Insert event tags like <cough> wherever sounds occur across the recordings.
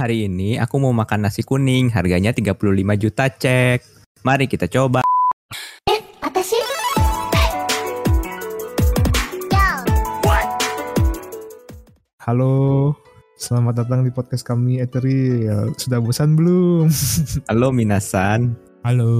Hari ini aku mau makan nasi kuning, harganya 35 juta cek. Mari kita coba. 私 Halo, selamat datang di podcast kami Ethereal. Sudah bosan belum? <laughs> Halo Minasan. Halo.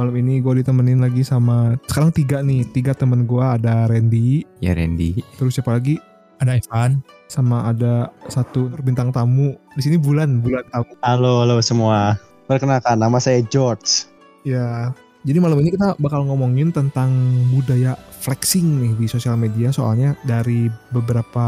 Malam ini gue ditemenin lagi sama sekarang tiga nih, tiga temen gue ada Randy, Ya Randy. terus siapa lagi? Ada Evan. Sama ada satu bintang tamu. Di sini bulan, bulan tamu. Halo, halo semua. Perkenalkan, nama saya George. Ya, jadi malam ini kita bakal ngomongin tentang budaya flexing nih di sosial media. Soalnya dari beberapa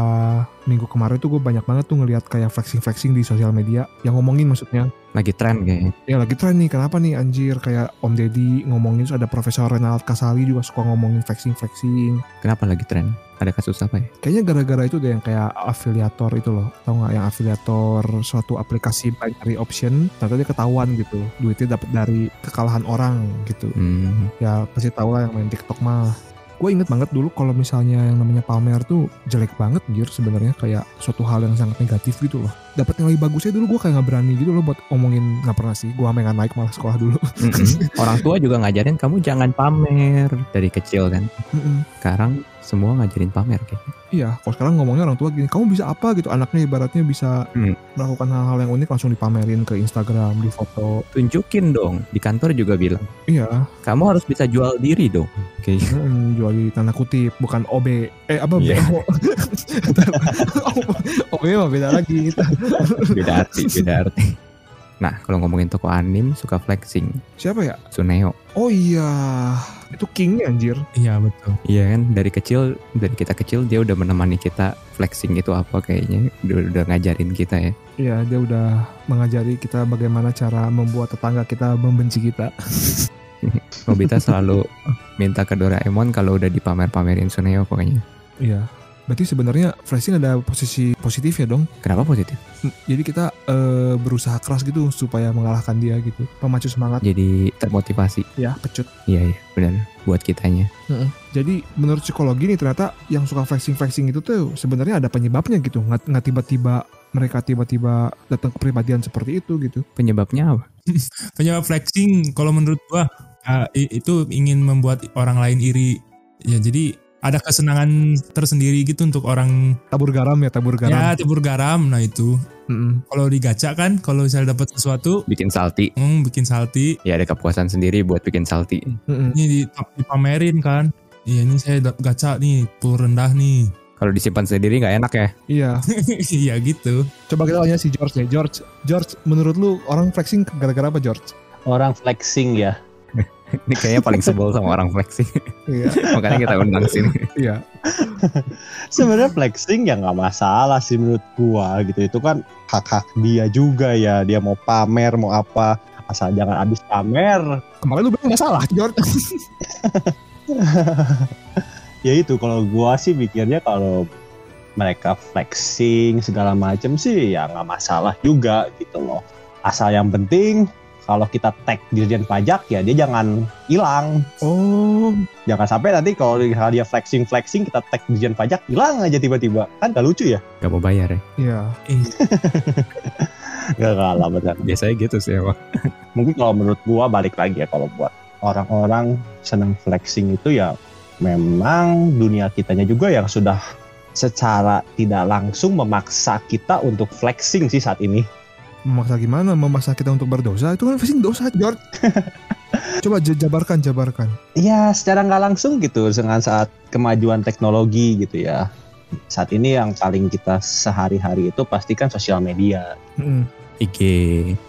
minggu kemarin tuh gue banyak banget tuh ngelihat kayak flexing-flexing di sosial media. Yang ngomongin maksudnya. Lagi tren kayaknya. Ya lagi tren nih, kenapa nih anjir kayak Om Deddy ngomongin terus ada Profesor Renald Kasali juga suka ngomongin flexing-flexing. Kenapa lagi tren? Ada kasus apa ya? Kayaknya gara-gara itu deh yang kayak afiliator itu loh. Tahu nggak yang afiliator suatu aplikasi binary option, ternyata dia ketahuan gitu. Duitnya dapat dari kekalahan orang gitu. Hmm. Ya pasti tau lah yang main TikTok mah. Gue inget banget dulu kalau misalnya yang namanya pamer tuh jelek banget anjir sebenarnya kayak suatu hal yang sangat negatif gitu loh. Dapat nilai bagusnya dulu gue kayak nggak berani gitu loh buat ngomongin nggak pernah sih. Gue nggak naik malah sekolah dulu. Mm-mm. Orang tua juga ngajarin kamu jangan pamer dari kecil kan. Mm-mm. Sekarang semua ngajarin pamer kayaknya. Iya, kalau sekarang ngomongnya orang tua gini, kamu bisa apa gitu? Anaknya ibaratnya bisa Hmm. melakukan hal-hal yang unik langsung dipamerin ke Instagram, di foto. Tunjukin dong. Di kantor juga bilang. Iya, Kamu harus bisa jual diri dong. Oke. mm, jual di tanda kutip, bukan OB. Eh apa? BO? <laughs> <laughs> OB mah beda lagi. Kita. <laughs> Beda arti, beda arti. Nah, kalau ngomongin toko anim suka flexing. Siapa ya? Suneo. Oh iya, itu kingnya anjir. Iya betul. Iya kan dari kecil dari kita kecil dia udah menemani kita flexing itu apa kayaknya udah, udah ngajarin kita ya. Iya, dia udah mengajari kita bagaimana cara membuat tetangga kita membenci kita. <laughs> Nobita selalu minta ke Doraemon kalau udah dipamer-pamerin Suneo pokoknya. Iya. Berarti sebenarnya flashing ada posisi positif ya dong. Kenapa positif? Hmm, Jadi kita eh, berusaha keras gitu supaya mengalahkan dia gitu. Pemacu semangat. Jadi termotivasi. Ya, pecut. Iya iya benar buat kitanya. Jadi menurut psikologi nih ternyata yang suka flexing-flexing itu tuh sebenarnya ada penyebabnya gitu. Nggak, nggak tiba-tiba mereka tiba-tiba datang ke pribadian seperti itu gitu. Penyebabnya apa? <laughs> Penyebab flexing kalau menurut gua uh, itu ingin membuat orang lain iri. Ya jadi ada kesenangan tersendiri gitu untuk orang Tabur garam ya, tabur garam. ya tabur garam. Nah itu Mm-mm. kalau digaca kan kalau misalnya dapat sesuatu Bikin salty. hmm, bikin salty Ya ada kepuasan sendiri buat bikin salty. Mm-mm. ini di- dipamerin kan. Iya ini saya gaca nih pul rendah nih. Kalau disimpan sendiri nggak enak ya. Iya. <laughs> Iya gitu. Coba kita tanya si George ya. George, George, menurut lu orang flexing gara-gara apa George? Orang flexing ya. Ini kayaknya paling sebel sama orang <laughs> flexing. Iya. Makanya kita undang sini. iya. <laughs> Sebenarnya flexing ya nggak masalah sih menurut gua gitu. Itu kan hak-hak dia juga ya. Dia mau pamer mau apa. Asal jangan habis pamer. Kemarin lu bilang nggak salah, George. <laughs> Ya itu kalau gua sih pikirnya kalau mereka flexing segala macam sih ya nggak masalah juga gitu loh. Asal yang penting kalau kita tag dirjen pajak ya dia jangan hilang. Oh, Jangan sampai nanti kalau dia flexing flexing kita tag dirjen pajak hilang aja tiba-tiba kan gak lucu ya? Gak mau bayar ya. iya. <laughs> Gak kalah benar. Biasanya gitu sih emang. <laughs> Mungkin kalau menurut gua balik lagi ya kalau buat orang-orang senang flexing itu ya memang dunia kitanya juga yang sudah secara tidak langsung memaksa kita untuk flexing sih saat ini. Memaksa gimana? Memaksa kita untuk berdosa? Itu kan flexing dosa, George. <laughs> Coba jabarkan, jabarkan. Ya secara nggak langsung gitu dengan saat kemajuan teknologi gitu ya. Saat ini yang paling kita sehari-hari itu pastikan sosial media. IG.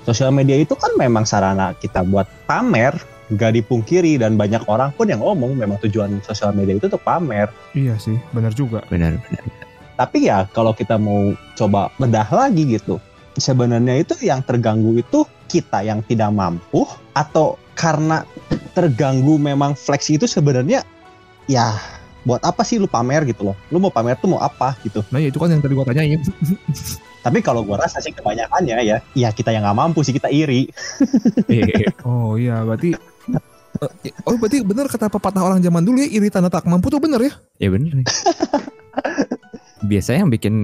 Sosial media itu kan memang sarana kita buat pamer, nggak dipungkiri dan banyak orang pun yang ngomong memang tujuan sosial media itu untuk pamer. Iya sih, benar juga. Benar benar. Tapi ya kalau kita mau coba bedah lagi gitu, sebenarnya itu yang terganggu itu kita yang tidak mampu atau karena terganggu memang flex itu sebenarnya ya buat apa sih lu pamer gitu loh? Lu mau pamer tuh mau apa gitu? Nah, ya itu kan yang tadi gua tanyain. <laughs> Tapi kalau gua rasa sih kebanyakannya ya, ya kita yang nggak mampu sih kita iri. <laughs> Oh iya, berarti Eh, oh berarti bener kata pepatah orang zaman dulu ya iri tanda tak mampu tuh bener ya? ya benar. <laughs> biasanya yang bikin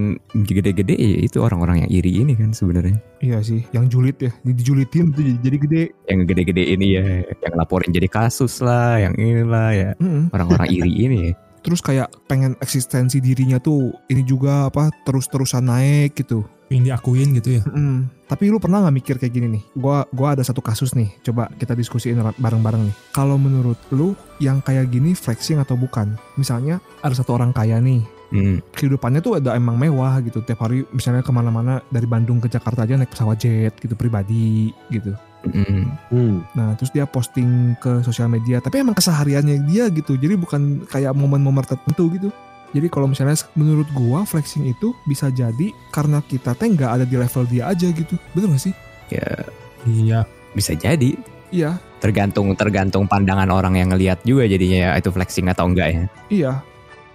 gede-gede ya itu orang-orang yang iri ini kan sebenarnya Iya sih, yang julid ya, Di- dijulitin tuh jadi, jadi gede. yang gede-gede ini ya yang laporin jadi kasus lah yang inilah ya orang-orang iri <laughs> ini ya Terus kayak pengen eksistensi dirinya tuh ini juga apa terus-terusan naik gitu. Pengen diakuin gitu ya. Mm-mm. Tapi lu pernah nggak mikir kayak gini nih? Gua gua ada satu kasus nih. Coba kita diskusiin bareng-bareng nih. Kalau menurut lu yang kayak gini flexing atau bukan? Misalnya ada satu orang kaya nih. Hmm, Kehidupannya tuh ada emang mewah gitu. Tiap hari misalnya ke mana-mana dari Bandung ke Jakarta aja naik pesawat jet gitu pribadi gitu. mm, Hmm. Nah terus dia posting ke sosial media. Tapi emang kesehariannya dia gitu. Jadi bukan kayak momen-momen tertentu gitu. Jadi kalau misalnya menurut gua flexing itu bisa jadi karena kita teh nggak ada di level dia aja gitu. Betul gak sih? ya Iya. bisa jadi Iya, tergantung tergantung pandangan orang yang ngelihat juga jadinya ya itu flexing atau enggak ya iya.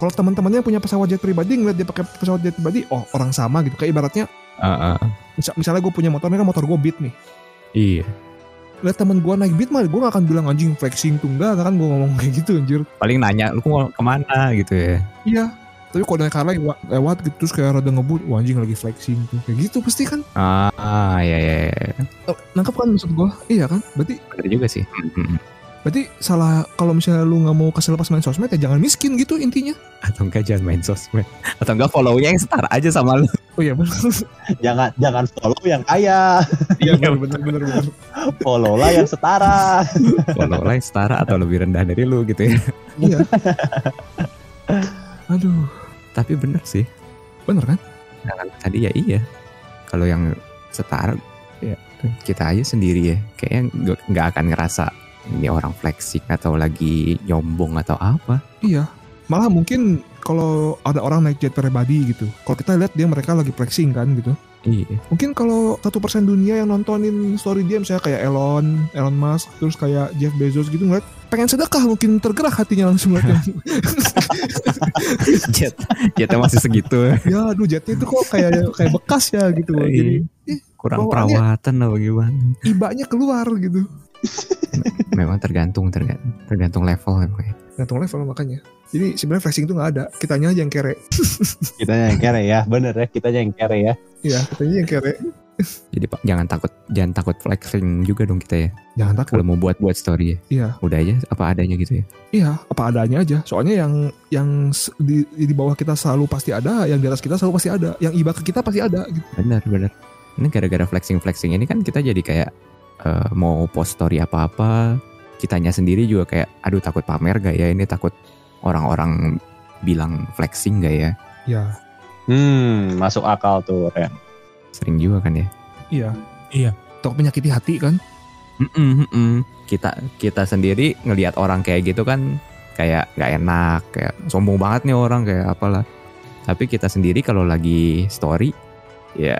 Kalau teman-temannya punya pesawat jet pribadi ngeliat dia pakai pesawat jet pribadi, oh orang sama gitu. Kayak ibaratnya, Heeh. misal- misalnya gue punya motor, ini kan motor gue beat nih. iya Lihat temen gue naik beat mah, gue gak akan bilang anjing flexing tuh enggak, kan gue ngomong <laughs> kayak gitu anjir. paling nanya lu mau ke mana gitu ya Iya. Tapi kalau naik Harley lewat, lewat gitu terus kayak rada ngebut, wah anjing lagi flexing tuh. Kayak gitu pasti kan. ah, ah ya ya, ya. Oh, Nangkep kan maksud gue? Iya kan? Berarti bener juga sih Hmm, hmm. Berarti salah kalau misalnya lu nggak mau kesel pas main sosmed ya jangan miskin gitu intinya. atau enggak jangan main sosmed atau enggak follow-nya yang setara aja sama lu Oh iya benar. Jangan jangan follow yang kaya, Iya benar benar benar follow lah yang setara. follow lah yang setara atau lebih rendah dari lu gitu ya Iya. Aduh, tapi bener sih bener kan? Nah, kalau tadi ya iya kalau yang setara ya kita aja sendiri ya kayaknya nggak akan ngerasa ini orang flexing atau lagi nyombong atau apa Iya. Malah mungkin kalau ada orang naik jet pribadi gitu, kalau kita lihat dia mereka lagi flexing kan gitu. iya Mungkin kalau satu persen dunia yang nontonin story dia misalnya kayak Elon, Elon Musk, terus kayak Jeff Bezos gitu ngeliat pengen sedekah mungkin tergerak hatinya langsung ngeliat <laughs> <laughs> jet jetnya masih segitu ya aduh jetnya itu kok kayak kayak bekas ya gitu loh. Jadi Iya. kurang perawatan atau gimana ibanya keluar gitu. Memang tergantung tergantung tergantung level memang ya. Gantung level makanya. Jadi sebenarnya flexing itu nggak ada, kitanya aja yang kere. <laughs> Kita yang kere ya, bener ya, kita yang kere ya. Iya, kitanya yang kere. jadi pak jangan takut jangan takut flexing juga dong kita ya Jangan takut. kalau mau buat buat story ya Iya. udah aja apa adanya gitu ya Iya, apa adanya aja. Soalnya yang yang di, di bawah kita selalu pasti ada, yang di atas kita selalu pasti ada, yang iba ke kita pasti ada. Gitu. benar benar ini gara-gara flexing flexing ini kan kita jadi kayak eh, mau post story apa apa kitanya sendiri juga kayak aduh takut pamer gak ya ini takut orang-orang bilang flexing gak ya Ya, Hmm, masuk akal tuh, Ren. sering juga kan ya iya. Iya. Takut menyakiti hati kan? Mm-mm, mm-mm. kita kita sendiri ngelihat orang kayak gitu kan kayak nggak enak kayak sombong banget nih orang kayak apalah tapi kita sendiri kalau lagi story ya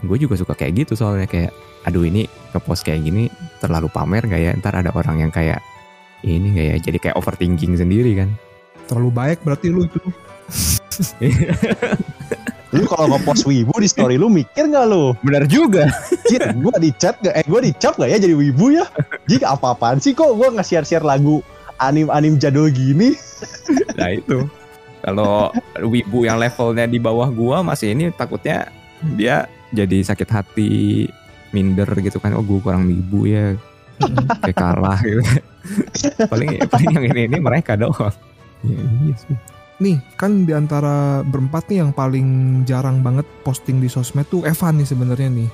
gue juga suka kayak gitu soalnya kayak aduh ini ngepost kayak gini terlalu pamer gak ya ntar ada orang yang kayak ini gak ya jadi kayak overthinking sendiri kan Terlalu baik berarti lu itu. <laughs> Lu kalau nge-post wibu di story lu mikir gak lu? bener juga Jit, gue di chat gak? Eh, gue di cap gak ya jadi wibu ya? Jika apa-apaan sih kok gue nge-share-share lagu anim-anim jadul gini? <laughs> nah itu kalau wibu yang levelnya di bawah gua masih ini takutnya dia jadi sakit hati minder gitu kan oh gue kurang wibu ya <laughs> kayak kalah gitu <laughs> paling paling yang ini ini mereka doang ya, iya sih Nih, kan di antara berempat nih yang paling jarang banget posting di sosmed tuh Evan nih sebenarnya nih.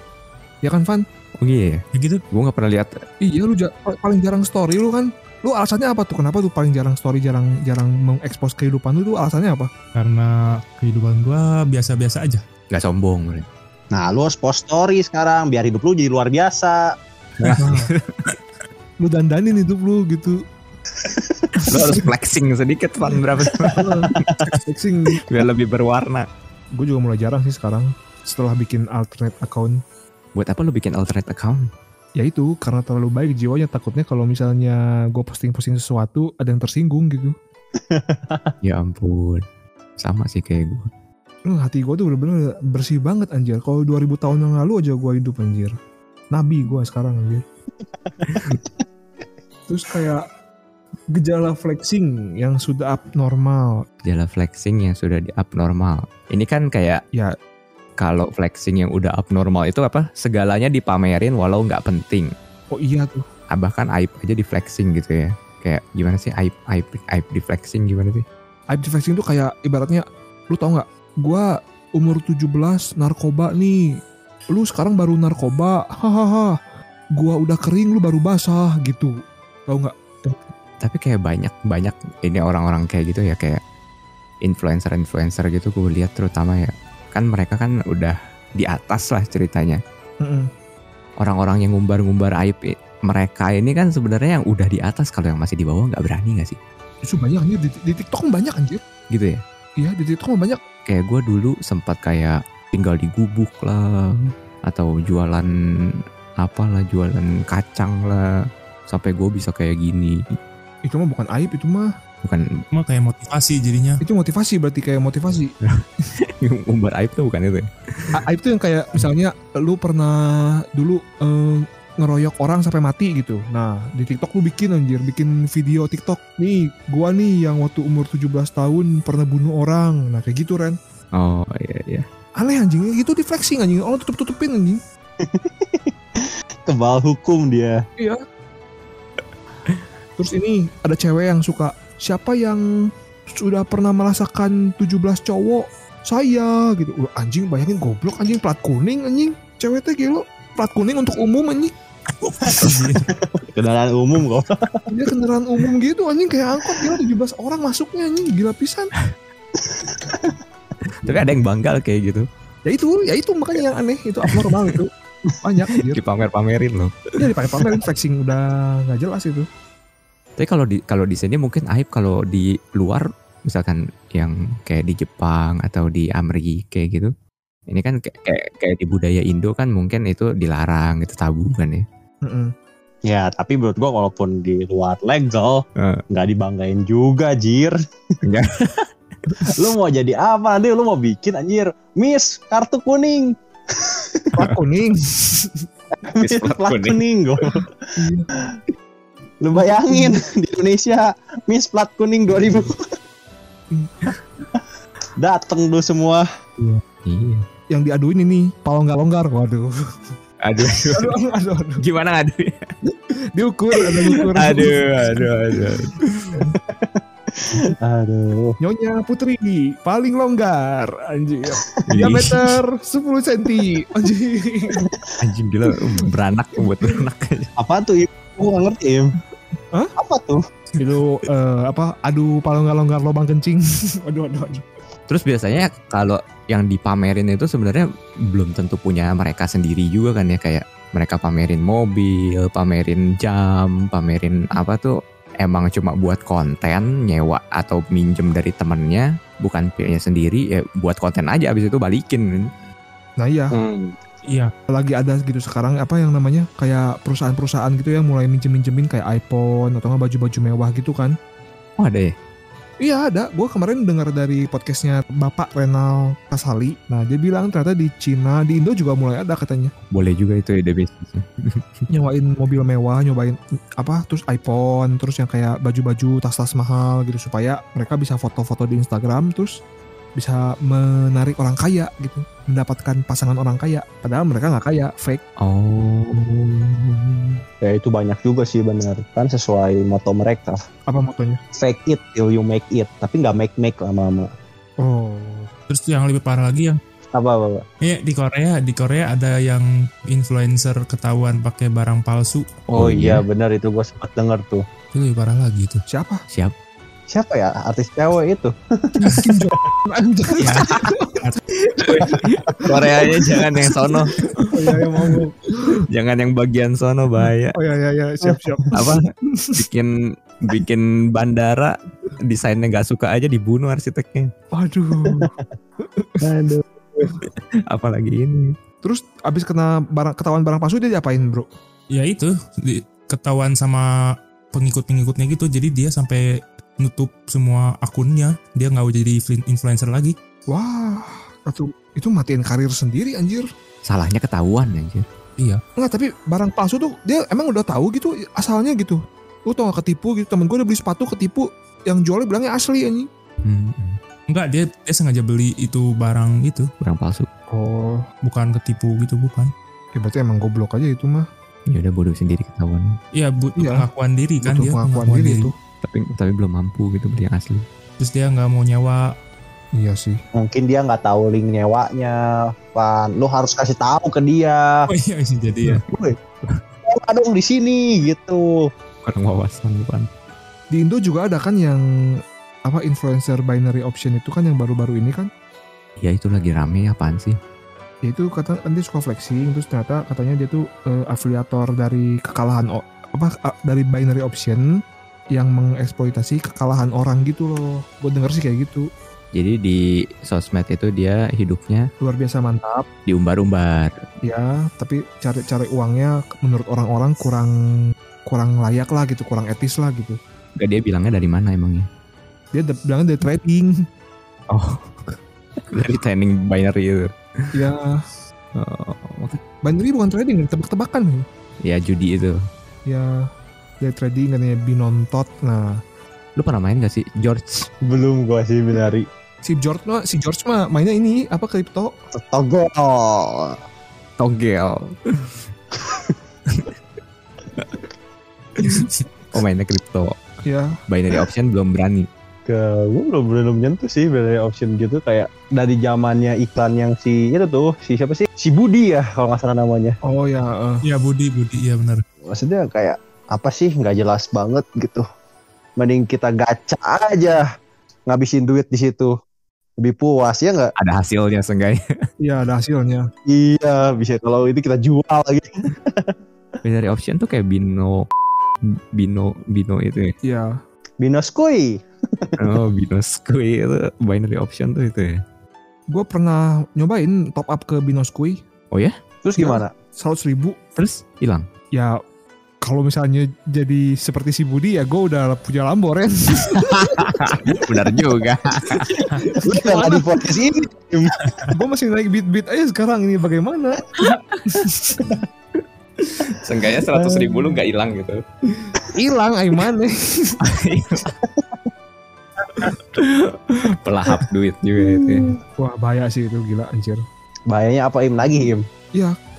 Ya kan, Van? oh iya Ya gitu. gue nggak pernah lihat Iya, lu ja- paling jarang story lu kan. Lu alasannya apa tuh? Kenapa tuh paling jarang story, jarang jarang mengekspos kehidupan lu tuh alasannya apa? Karena kehidupan gua biasa-biasa aja. nggak sombong Nah, lu harus post story sekarang biar hidup lu jadi luar biasa. Nah, <laughs> lu dandanin hidup lu gitu. <laughs> lo harus flexing sedikit pan berapa <laughs> Flexing. biar lebih berwarna Gue juga mulai jarang sih sekarang setelah bikin alternate account. buat apa lo bikin alternate account Ya itu karena terlalu baik jiwanya takutnya kalau misalnya gue posting-posting sesuatu ada yang tersinggung gitu. ya ampun sama sih kayak gue Lu hati gue tuh bener-bener bersih banget anjir. Kalau 2000 tahun yang lalu aja gue hidup anjir. Nabi gue sekarang anjir. <laughs> Terus kayak Gejala flexing yang sudah abnormal. Gejala flexing yang sudah di abnormal. Ini kan kayak Ya. kalau flexing yang udah abnormal itu apa? Segalanya dipamerin walau nggak penting. Oh iya tuh. Ah, bahkan aib aja di flexing gitu ya. Kayak gimana sih aib aib aib di flexing gimana sih? Aib flexing tuh kayak ibaratnya lu tau nggak? Gua umur 17 narkoba nih. Lu sekarang baru narkoba. Hahaha. Gua udah kering lu baru basah gitu. Tau nggak? Tapi kayak banyak banyak ini orang-orang kayak gitu ya kayak influencer-influencer gitu gue lihat terutama ya. Kan mereka kan udah di atas lah ceritanya. Mm-mm. Orang-orang yang ngumbar-ngumbar aib mereka ini kan sebenarnya yang udah di atas kalau yang masih di bawah nggak berani nggak sih? Justru banyak anjir di, di TikTok kan banyak anjir. Gitu ya. Iya di TikTok mah banyak. Kayak gue dulu sempat kayak tinggal di gubuk lah atau jualan apalah jualan kacang lah sampai gue bisa kayak gini Itu mah bukan aib itu mah. bukan Cuma kayak motivasi jadinya. Itu motivasi berarti kayak motivasi. <laughs> ngumbar aib tuh bukan itu ya? Aib tuh yang kayak misalnya lu pernah dulu eh, ngeroyok orang sampai mati gitu. Nah, di TikTok lu bikin anjir, bikin video TikTok. Nih, gua nih yang waktu umur 17 tahun pernah bunuh orang. Nah, kayak gitu Ren. oh iya iya Aneh anjing, itu di flexing anjing. Orang tutup-tutupin anjing. <laughs> Kebal hukum dia. Iya. Terus ini ada cewek yang suka siapa yang sudah pernah merasakan 17 cowok? Saya gitu. Wah, anjing bayangin goblok anjing plat kuning anjing. Cewek teh gila. Plat kuning untuk umum anjing. Kendaraan umum kok. Dia kendaraan umum gitu anjing kayak angkot gila 17 orang masuknya anjing gila pisan. tapi ada yang banggal kayak gitu Ya itu, ya itu makanya yang aneh itu abnormal itu. <laughs> Banyak anjir. dipamer-pamerin loh Dia dipakai pamerin flexing udah nggak jelas itu. tapi kalau di kalau di sini mungkin aib kalau di luar misalkan yang kayak di Jepang atau di Amerika kayak gitu ini kan kayak, kayak kayak di budaya Indo kan mungkin itu dilarang itu tabu kan ya Mm-mm. Ya, tapi menurut gua walaupun di luar legal, Eh. nggak dibanggain juga, Jir. <laughs> Lu mau jadi apa nih? Lu mau bikin anjir, Miss kartu kuning. Plat kuning. <laughs> Miss plat kuning. kuning, gua. Lu bayangin <laughs> di Indonesia Miss plat kuning 2000. Dateng dulu semua. iya yang diaduin ini kalau nggak longgar waduh aduh aduh aduh aduh, aduh. gimana ngadu diukur ada diukur aduh aduh aduh Aduh. nyonya putri paling longgar anjir diameter 10 cm anjir anjing gila beranak buat beranak Apa tuh? Im? Gua nggak ngerti, Im. Hah? Apa tuh? itu eh, apa aduh nggak longgar lubang kencing <laughs> aduh aduh aduh Terus biasanya kalau yang dipamerin itu sebenarnya belum tentu punya mereka sendiri juga kan ya kayak mereka pamerin mobil, pamerin jam, pamerin apa tuh emang cuma buat konten nyewa atau minjem dari temennya bukan punya sendiri ya buat konten aja abis itu balikin. Nah iya. Hmm. Iya, lagi ada gitu sekarang apa yang namanya kayak perusahaan-perusahaan gitu yang mulai minjem-minjemin kayak iPhone atau nggak baju-baju mewah gitu kan? Oh ada ya Iya ada, gue kemarin dengar dari podcastnya Bapak Renal Kasali. Nah dia bilang ternyata di Cina, di Indo juga mulai ada katanya. boleh juga itu ide bisnisnya <laughs> Nyobain mobil mewah, nyobain apa, terus iPhone, terus yang kayak baju-baju, tas-tas mahal gitu. Supaya mereka bisa foto-foto di Instagram, terus bisa menarik orang kaya gitu. Mendapatkan pasangan orang kaya. Padahal mereka nggak kaya, fake. oh Ya itu banyak juga sih benar. Kan sesuai moto mereka. Apa motonya? Fake it till you make it. Tapi nggak make-make lama-lama. Oh, terus yang lebih parah lagi yang Apa, apa, apa? Iya di Korea, di Korea ada yang influencer ketahuan pakai barang palsu. Oh, Oh, iya benar itu gue sempat denger tuh. Itu lebih parah lagi tuh. siapa? siap Siapa ya artis cewek itu? Kim Jong. Ya, Koreanya jangan yang sono Oh iya, iya, mau. jangan yang bagian sono bahaya Oh iya, iya, iya, siap, siap. apa bikin bikin bandara desainnya nggak suka aja dibunuh arsiteknya Waduh. Aduh. apalagi ini Terus abis kena barang ketahuan barang palsu dia diapain bro? ya itu di- ketahuan sama pengikut-pengikutnya gitu. Jadi dia sampai nutup semua akunnya. Dia nggak jadi influ- influencer lagi. Wah, itu itu matiin karir sendiri anjir. salahnya ketahuan aja Iya. Enggak, tapi barang palsu tuh dia emang udah tahu gitu asalnya gitu. lu tau gak ketipu gitu temen gue udah beli sepatu ketipu yang jualnya bilangnya asli anjing Hmm. Enggak, dia dia sengaja beli itu barang itu, Barang palsu. oh bukan ketipu gitu, bukan. ya berarti emang goblok aja itu mah Ya udah bodoh sendiri ketahuan. Iya, butuh Iya. pengakuan diri kan butuh dia. pengakuan diri itu Tapi tapi belum mampu gitu beli yang asli. Terus dia nggak mau nyewa. iya sih Mungkin dia nggak tahu link nyewanya, Pan. Lu harus kasih tahu ke dia. Oh iya, bisa jadi ya. Nyewa dong di sini gitu. Kurang wawasan depan. di Indo juga ada kan yang apa influencer binary option itu kan yang baru-baru ini kan Ya itu lagi rame apaan sih? ya itu kata kan dia suka flexing terus ternyata katanya dia tuh eh, afiliator dari kekalahan apa dari binary option yang mengeksploitasi kekalahan orang gitu loh. Gue denger sih kayak gitu. Jadi di sosmed itu dia hidupnya luar biasa mantap. diumbar-umbar. ya tapi cari cari uangnya menurut orang-orang kurang kurang layak lah gitu kurang etis lah gitu. Gak dia bilangnya dari mana emangnya? dia de- bilangnya dari trading. Oh, <laughs> dari training binary itu. ya. Oh, binary bukan trading tebak-tebakan. Ya judi itu. ya dari trading katanya binontot nah Lu pernah main gak sih George? Belum gua sih binari. si George mah si George mah mainnya ini apa kripto Togol. Togel. oh mainnya kripto. ya Binary option belum berani. Ke gua belum belum nyentuh sih binary option gitu kayak dari zamannya iklan yang si itu tuh si siapa sih si Budi ya kalau nggak salah namanya. oh ya eh. Iya Budi, Budi, iya benar. Maksudnya kayak apa sih nggak jelas banget gitu. Mending kita gacha aja ngabisin duit di situ. Lebih puas ya nggak? Ada hasilnya seenggaknya. <laughs> Iya ada hasilnya. Iya bisa kalau itu kita jual lagi. Binary option tuh kayak bino bino bino itu ya. Iya. Binoskui. Oh bino squid itu binary option tuh itu ya. Gue pernah nyobain top up ke Binoskui Terus gimana? seratus ribu. Terus hilang. Ya kalau misalnya jadi seperti si Budi ya gue udah punya Lamboren. <laughs> Benar juga. Lu yang nggak di podcast ini. gue masih naik beat-beat aja sekarang ini bagaimana? Seenggaknya seratus ribu lu nggak hilang gitu. Hilang Aiman nih. Pelahap duit juga itu. ya. Wah bahaya sih itu gila anjir. Bahayanya apa im lagi im?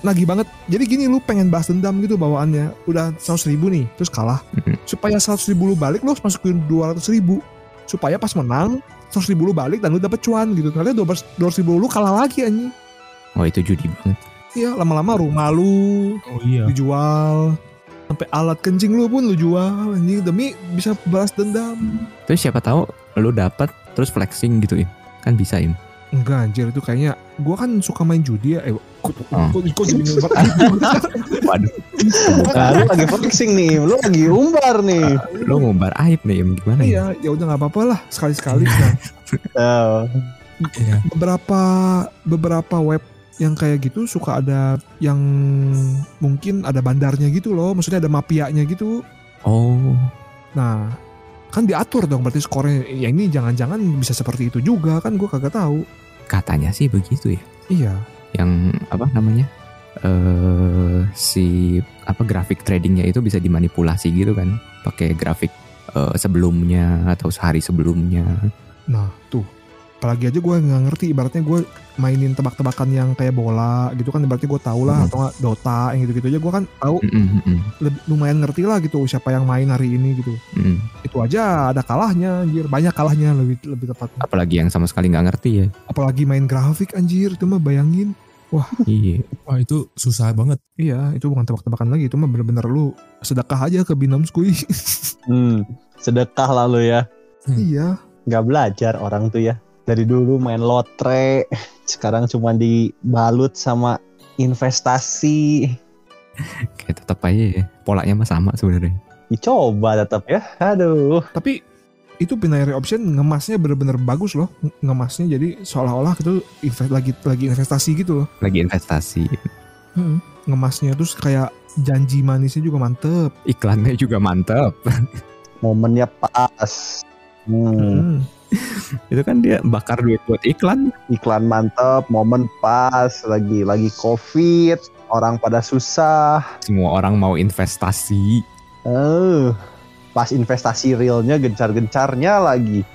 Nagih banget. Jadi gini lu pengen balas dendam gitu bawaannya. Udah 100 ribu nih, terus kalah. Supaya 100 ribu lu balik, lu harus masukin 200 ribu. Supaya pas menang, 100 ribu lu balik dan lu dapet cuan gitu. Karena 200 ribu lu kalah lagi anjing. Oh itu judi banget. Iya, lama-lama rumah lu Oh iya. dijual. Sampai alat kencing lu pun lu jual anjing demi bisa balas dendam. Terus siapa tahu lu dapat terus flexing gitu ya. Kan bisa im. Enggak anjir itu kayaknya gua kan suka main judi ya. Eh, kok, Oh. kok, jadi ngumbar <laughs> Waduh. Nah, lu lagi flexing nih, lu lagi umbar nih. lu ngumbar aib nih im gimana ya? Iya, ya udah nggak apa-apa lah sekali-sekali. Oh. Iya. beberapa beberapa web yang kayak gitu suka ada yang mungkin ada bandarnya gitu loh, maksudnya ada mafianya gitu. Oh. Nah, kan diatur dong berarti skornya. Ya ini jangan-jangan bisa seperti itu juga kan gue kagak tahu. Katanya sih begitu ya. Iya. Yang apa namanya? eh si apa grafik tradingnya itu bisa dimanipulasi gitu kan pakai grafik eh, sebelumnya atau sehari sebelumnya Nah, tuh. Apalagi aja gue nggak ngerti ibaratnya gue mainin tebak-tebakan yang kayak bola gitu kan berarti gue tahu lah Hmm. atau nggak Dota yang gitu-gitu aja gue kan tahu Mm, mm, mm, lebih, lumayan ngerti lah gitu siapa yang main hari ini gitu. mm. Itu aja ada kalahnya anjir, banyak kalahnya lebih lebih tepatnya. apalagi yang sama sekali nggak ngerti ya Apalagi main grafik anjir itu mah bayangin. iya Wah itu susah banget. Iya, itu bukan tebak-tebakan lagi, itu mah bener-bener lu sedekah aja ke binom skui. Hmm, sedekah lalu ya. iya. Nggak belajar orang tuh ya. Dari dulu main lotre, sekarang cuma dibalut sama investasi. kayak tetap aja ya polanya mah sama sebenarnya Dicoba tetap ya. Aduh. Tapi itu binary option ngemasnya bener-bener bagus loh. Nge- Ngemasnya jadi seolah-olah itu invest lagi lagi investasi gitu loh. lagi investasi Hmm. Ngemasnya terus kayak janji manisnya juga mantep. iklannya juga mantap Momennya pas. Hmm, Hmm. <laughs> itu kan dia bakar duit buat iklan iklan mantep, momen pas, lagi lagi covid, orang pada susah. semua orang mau investasi Eh, pas investasi realnya gencar-gencarnya lagi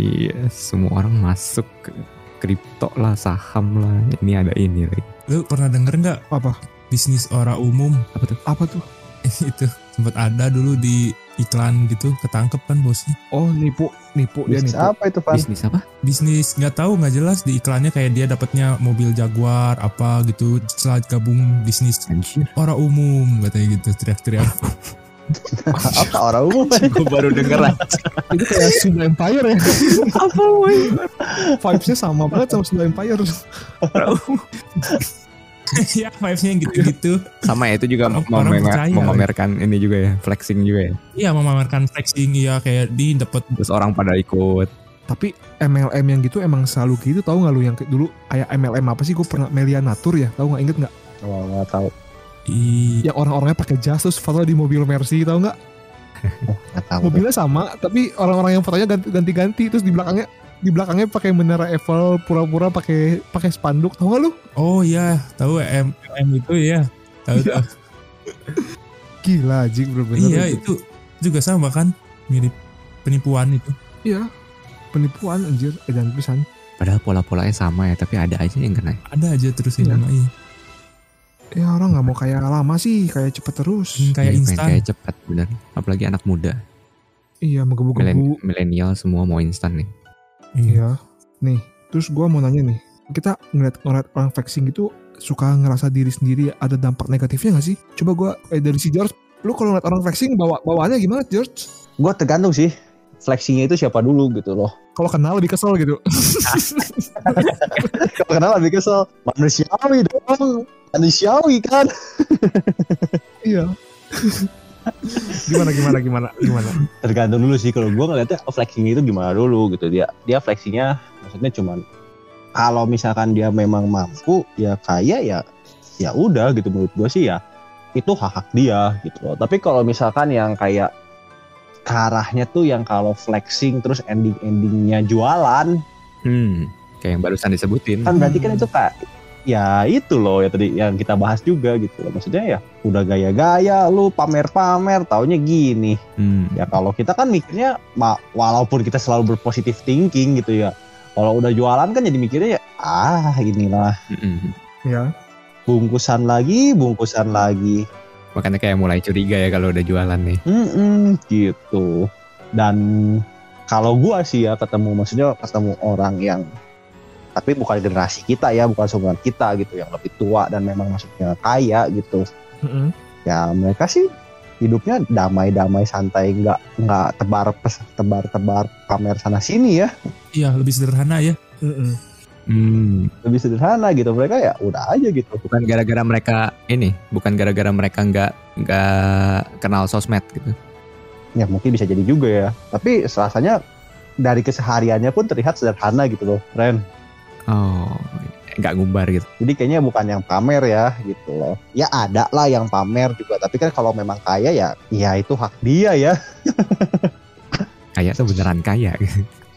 Iya, semua orang masuk ke kripto lah, saham lah. Ini ada ini lagi. Lu pernah denger nggak Apa? bisnis orang umum Apa tuh? Apa tuh? <laughs> itu sempat ada dulu di iklan gitu ketangkep kan bosnya Oh nipu, nipu dia bisnis nipu. apa itu Pan? Bisnis apa? bisnis nggak tahu nggak jelas di iklannya kayak dia dapatnya mobil Jaguar apa gitu setelah gabung bisnis Anjir. orang umum katanya gitu teriak-teriak <laughs> apa orang umum Gue baru denger. Itu kayak Sunda Empire ya. <laughs> apa woy? Vibesnya sama banget sama Sunda Empire. <laughs> ya vibesnya gitu-gitu. Sama ya, itu juga Orang- mau memamerkan ini juga ya, flexing juga ya. iya memamerkan flexing iya kayak di dapat Terus orang pada ikut. Tapi MLM yang gitu emang selalu gitu tahu nggak lu yang kayak dulu? Kayak MLM apa sih? Gue pernah Melia Natur ya tahu nggak? Inget nggak? Oh, nggak tahu. I yang orang-orangnya pakai jas terus foto di mobil Mercy <laughs> tahu nggak? Mobilnya sama tapi orang-orang yang fotonya ganti- ganti-ganti terus di belakangnya di belakangnya pakai menara Eiffel pura-pura pakai pakai spanduk tahu nggak lu oh iya tahu M M itu ya tahu Iya. tahu <laughs> gila jik bener-bener iya itu juga sama kan mirip penipuan itu iya penipuan anjir edan pisan Padahal pola-polanya sama ya, tapi ada aja yang kena. ada aja terus Iya. yang iya. ya orang nggak mau kayak lama sih kayak cepet terus Hmm, kayak Iya, instan Kayak cepat bener. Apalagi anak muda. iya menggebu-gebu Milenial semua mau instan nih. Iya Iya. Nih, terus gua mau nanya nih. Kita ngeliat, ngeliat orang flexing gitu suka ngerasa diri sendiri ada dampak negatifnya gak sih? Coba gua eh, dari si George, lu kalau ngeliat orang flexing bawa bawaannya gimana George? gue tergantung sih flexingnya itu siapa dulu gitu loh Kalau kenal lebih kesel gitu. <laughs> kalau kenal lebih kesel manusiawi dong manusiawi kan iya. <laughs> gimana gimana gimana gimana? tergantung dulu sih kalau gue ngeliatnya oh, flexing itu gimana dulu gitu dia dia flexingnya maksudnya cuman kalau misalkan dia memang mampu ya kaya ya ya udah gitu menurut gue sih ya itu hak hak dia gitu loh tapi kalau misalkan yang kayak ke arahnya tuh yang kalau flexing terus ending endingnya jualan Hmm, kayak yang barusan disebutin. kan berarti kan itu kayak ya itu loh ya tadi yang kita bahas juga gitu loh maksudnya ya udah gaya-gaya lu pamer-pamer taunya gini Hmm. ya kalau kita kan mikirnya walaupun kita selalu berpositif thinking gitu ya kalau udah jualan kan jadi mikirnya ya ah inilah Mm-mm. Ya. bungkusan lagi bungkusan lagi Makanya kayak mulai curiga ya kalau udah jualan nih. Mm-mm, gitu dan kalau gua sih ya ketemu maksudnya ketemu orang yang tapi bukan generasi kita ya bukan seumuran kita gitu yang lebih tua dan memang maksudnya kaya gitu Mm-mm. ya mereka sih hidupnya damai-damai santai nggak nggak tebar tebar tebar pamer sana sini ya iya lebih sederhana ya Mm-mm. Hmm. lebih sederhana gitu mereka ya udah aja gitu Bukan gara-gara mereka ini, bukan gara-gara mereka nggak nggak kenal sosmed gitu. ya mungkin bisa jadi juga ya tapi rasanya dari kesehariannya pun terlihat sederhana gitu loh Ren Oh, nggak ngumbar gitu. jadi kayaknya bukan yang pamer ya gitu loh ya ada lah yang pamer juga tapi kan kalau memang kaya ya ya itu hak dia ya <laughs> Kayak tuh beneran kaya.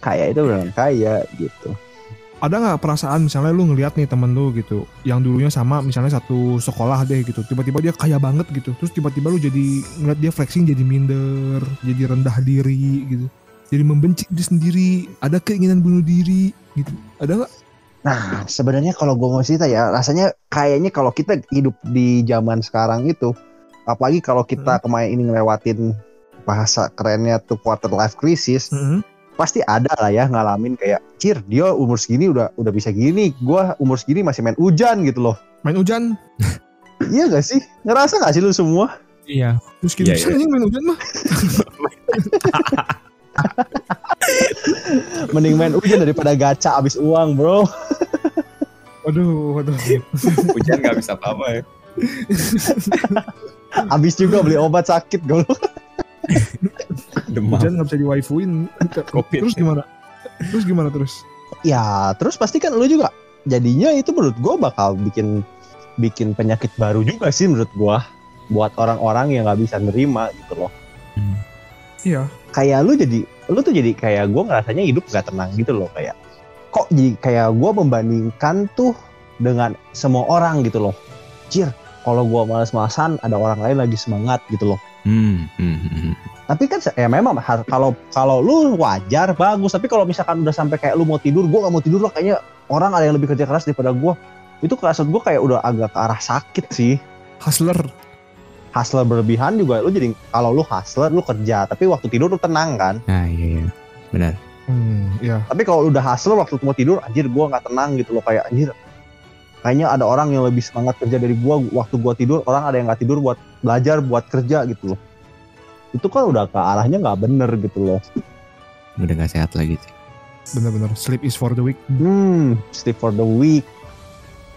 kaya itu beneran kaya gitu Ada nggak perasaan misalnya lu ngeliat nih temen lu gitu, yang dulunya sama misalnya satu sekolah deh gitu, tiba-tiba dia kaya banget gitu, terus tiba-tiba lu jadi ngeliat dia flexing jadi minder, jadi rendah diri gitu, jadi membenci diri sendiri, ada keinginan bunuh diri gitu, ada nggak? Nah, sebenarnya kalau gue mau cerita ya, rasanya kayaknya kalau kita hidup di zaman sekarang itu, apalagi kalau kita kemarin ini ngelewatin bahasa kerennya tuh quarter life crisis, pasti ada lah ya ngalamin kayak, cir dia umur segini udah udah bisa gini, gua umur segini masih main hujan gitu loh. Main hujan, Iya gak sih? Ngerasa gak sih lu semua? iya terus gini Iya, bisa anjing main hujan mah. <laughs> Mending main hujan daripada gacha abis uang bro. Waduh, waduh. Hujan nggak bisa apa-apa ya. Abis juga beli obat sakit gue. Demam. Hujan nggak bisa di waifuin. Covid. Terus gimana? Terus gimana terus? Ya terus pasti kan lu juga jadinya itu menurut gue bakal bikin bikin penyakit baru juga sih menurut gua buat orang-orang yang nggak bisa nerima gitu loh. Iya. Kayak lu jadi lu tuh jadi kayak gua ngerasanya hidup nggak tenang gitu loh kayak kok jadi kayak gua membandingkan tuh dengan semua orang gitu loh. Cir, kalau gue malas-malasan ada orang lain lagi semangat gitu loh Hmm, hmm, hmm, hmm. tapi kan ya memang kalau kalau lu wajar bagus tapi kalau misalkan udah sampai kayak lu mau tidur gue gak mau tidur lah kayaknya orang ada yang lebih kerja keras daripada gue itu kerasa gue kayak udah agak ke arah sakit sih Hustler. hustler berlebihan juga lu jadi kalau lu hustler lu kerja tapi waktu tidur lu tenang kan Nah, iya, iya. Benar. Hmm, ya. tapi kalau udah hustler waktu mau tidur anjir gue nggak tenang gitu loh kayak anjir kayaknya ada orang yang lebih semangat kerja dari gue waktu gue tidur orang ada yang nggak tidur buat belajar buat kerja gitu loh itu kan udah ke arahnya nggak bener gitu loh Udah gak sehat lagi sih. Bener-bener. Sleep is for the weak. hmm sleep for the week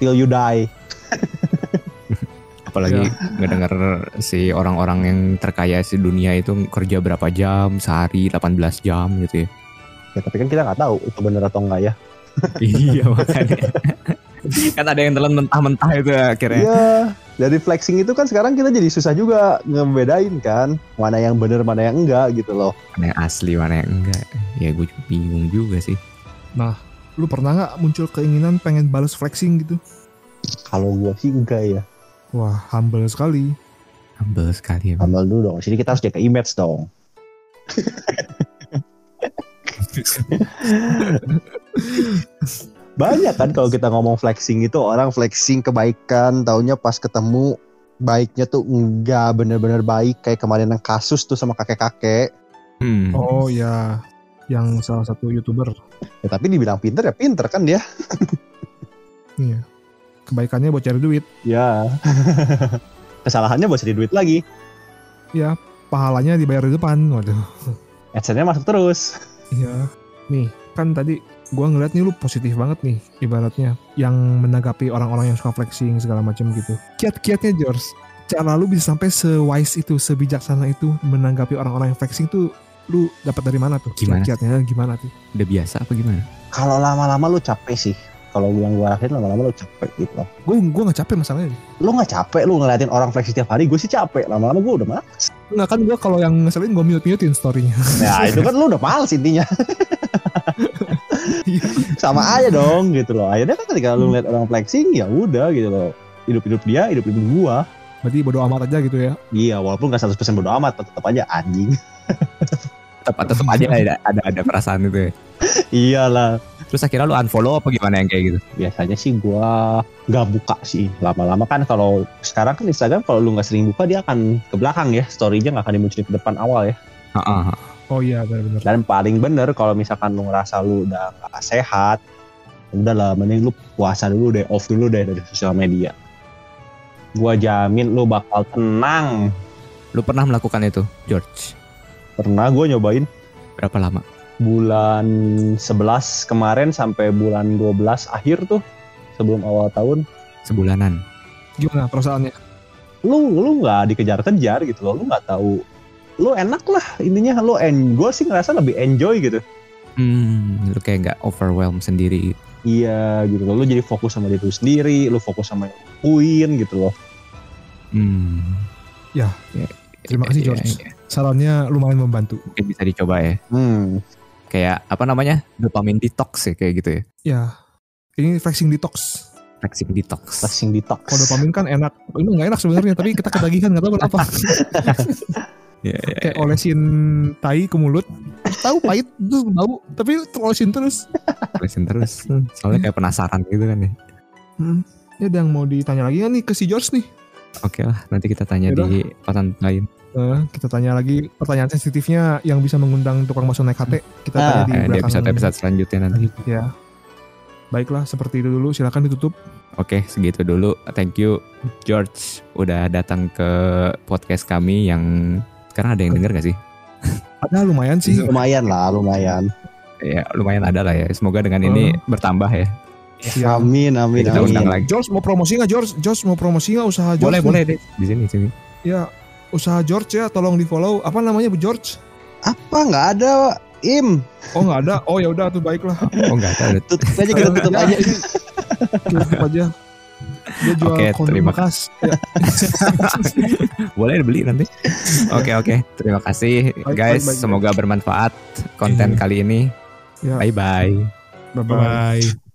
till you die <laughs> Apalagi ngedenger si orang-orang yang terkaya si dunia itu kerja berapa jam, sehari 18 jam gitu ya. Ya tapi kan kita nggak tahu itu bener atau enggak ya <laughs> iya makanya. <laughs> kan ada yang telan mentah-mentah itu akhirnya. Iya, dari flexing itu kan sekarang kita jadi susah juga ngebedain kan mana yang bener mana yang enggak gitu loh. Mana yang asli, mana yang enggak. Ya gue juga bingung juga sih. Lu pernah nggak muncul keinginan pengen balas flexing gitu? Kalau gua sih enggak ya. Wah, humble sekali. Humble sekali ya. Amal dulu dong. Sini kita harus jaga image dong. <laughs> <laughs> Banyak kan kalau kita ngomong flexing itu orang flexing kebaikan, taunya pas ketemu baiknya tuh enggak bener-bener baik kayak kemarin yang kasus tuh sama kakek-kakek. Hmm. Oh ya, yang salah satu youtuber. Ya, tapi dibilang pinter ya pinter kan dia. <laughs> Iya. Kebaikannya buat cari duit. Ya. <laughs> Kesalahannya buat cari duit lagi. Ya, pahalanya dibayar di depan. Waduh. AdSense-nya masuk terus. Iya. Nih, kan tadi gua ngeliat nih lu positif banget nih ibaratnya yang menanggapi orang-orang yang suka flexing segala macam gitu. Kiat-kiatnya George, cara lu bisa sampai se-wise itu, sebijaksana itu menanggapi orang-orang yang flexing tuh lu dapat dari mana tuh? Gimana? Kiat-kiatnya gimana tuh? Udah biasa apa gimana? Kalau lama-lama lu capek sih. Kalau yang gue rasain lama-lama lu capek gitu loh. Gue gua nggak capek masalahnya. Lu nggak capek lu ngeliatin orang flexing setiap hari. Gue sih capek. Lama-lama gue udah males. Nggak kan gua kalau yang ngeselin gua mute-mutein story-nya. Nah <laughs> itu kan lu udah males intinya. Iya. Sama aja dong gitu loh. Akhirnya kan ketika lu ngeliat orang flexing ya udah gitu loh. Hidup-hidup dia, hidup-hidup gua. Berarti bodo amat aja gitu ya. Iya walaupun gak 100% bodo amat. Tetap aja anjing. Tetap tetap aja ada, ada ada perasaan itu ya. Iyalah. Terus akhirnya lu unfollow apa gimana yang kayak gitu? biasanya sih gua nggak buka sih lama-lama kan kalau sekarang kan Instagram kalau lu nggak sering buka dia akan ke belakang ya story-nya nggak akan dimunculin ke depan awal ya Heeh. Oh iya benar-benar. dan paling bener kalau misalkan lu ngerasa lu udah nggak sehat udahlah mending lu puasa dulu deh off dulu deh dari sosial media gua jamin lu bakal tenang Lu pernah melakukan itu, George? pernah gua nyobain Berapa lama? Bulan 11 kemarin sampai bulan 12 akhir tuh sebelum awal tahun Sebulanan. Gimana perasaannya? lu lu nggak dikejar-kejar gitu loh lu nggak tahu lu enak lah intinya lu en gue sih ngerasa lebih enjoy gitu Hmm, lu kayak nggak overwhelm sendiri. iya gitu loh lu jadi fokus sama diri lu sendiri lu fokus sama lakuin gitu loh Hmm. Ya, terima kasih, Iya, George. iya. Sarannya lumayan membantu. Mungkin bisa dicoba ya. hmm Kayak apa namanya? Dopamin detox ya kayak gitu ya. Ya, ini flexing detox. Flexing detox. flexing detox Kalau dopamin kan enak. Ini nggak enak sebenarnya, tapi kita ketagihan nggak tahu kenapa. Iya, <laughs> iya. Kayak olesin tai ke mulut. Tahu pahit tuh bau, tapi olesin terus. Terusin terus. Soalnya kayak penasaran gitu kan ya. Hmm. Ya ada yang mau ditanya lagi kan nih ke si George nih. Oke lah, nanti kita tanya Yaudah. di konten lain. Eh, kita tanya lagi pertanyaan sensitifnya yang bisa mengundang tukang bakso naik hati. Kita Ah, tanya di Eh, di belakang. episode-episode selanjutnya nanti. Ya. Baiklah, seperti itu dulu. Silakan ditutup. Oke, segitu dulu. Thank you George udah datang ke podcast kami yang sekarang ada yang denger gak sih? <laughs> Ada lumayan sih. lumayan lah lumayan Ya lumayan ada lah ya. Semoga dengan ini bertambah ya. Ya. amin amin Kita amin undang lagi. George mau promosi nggak George? George mau promosi nggak usaha George? Boleh nih? boleh deh di sini sini. Ya, usaha George ya, tolong di follow. Apa namanya Bu George? apa nggak ada im Oh nggak ada. Oh ya udah tuh baiklah. Oh enggak ada. tutup aja kita tutup <laughs> aja Tutup aja. Dia jual Oke, kondom terima bekas. Ya. <laughs> Boleh beli nanti. Oke oke. Terima kasih Baik, guys. baik, baik. Semoga bermanfaat konten Iya. kali ini. Ya. Bye bye. Bye bye. Bye.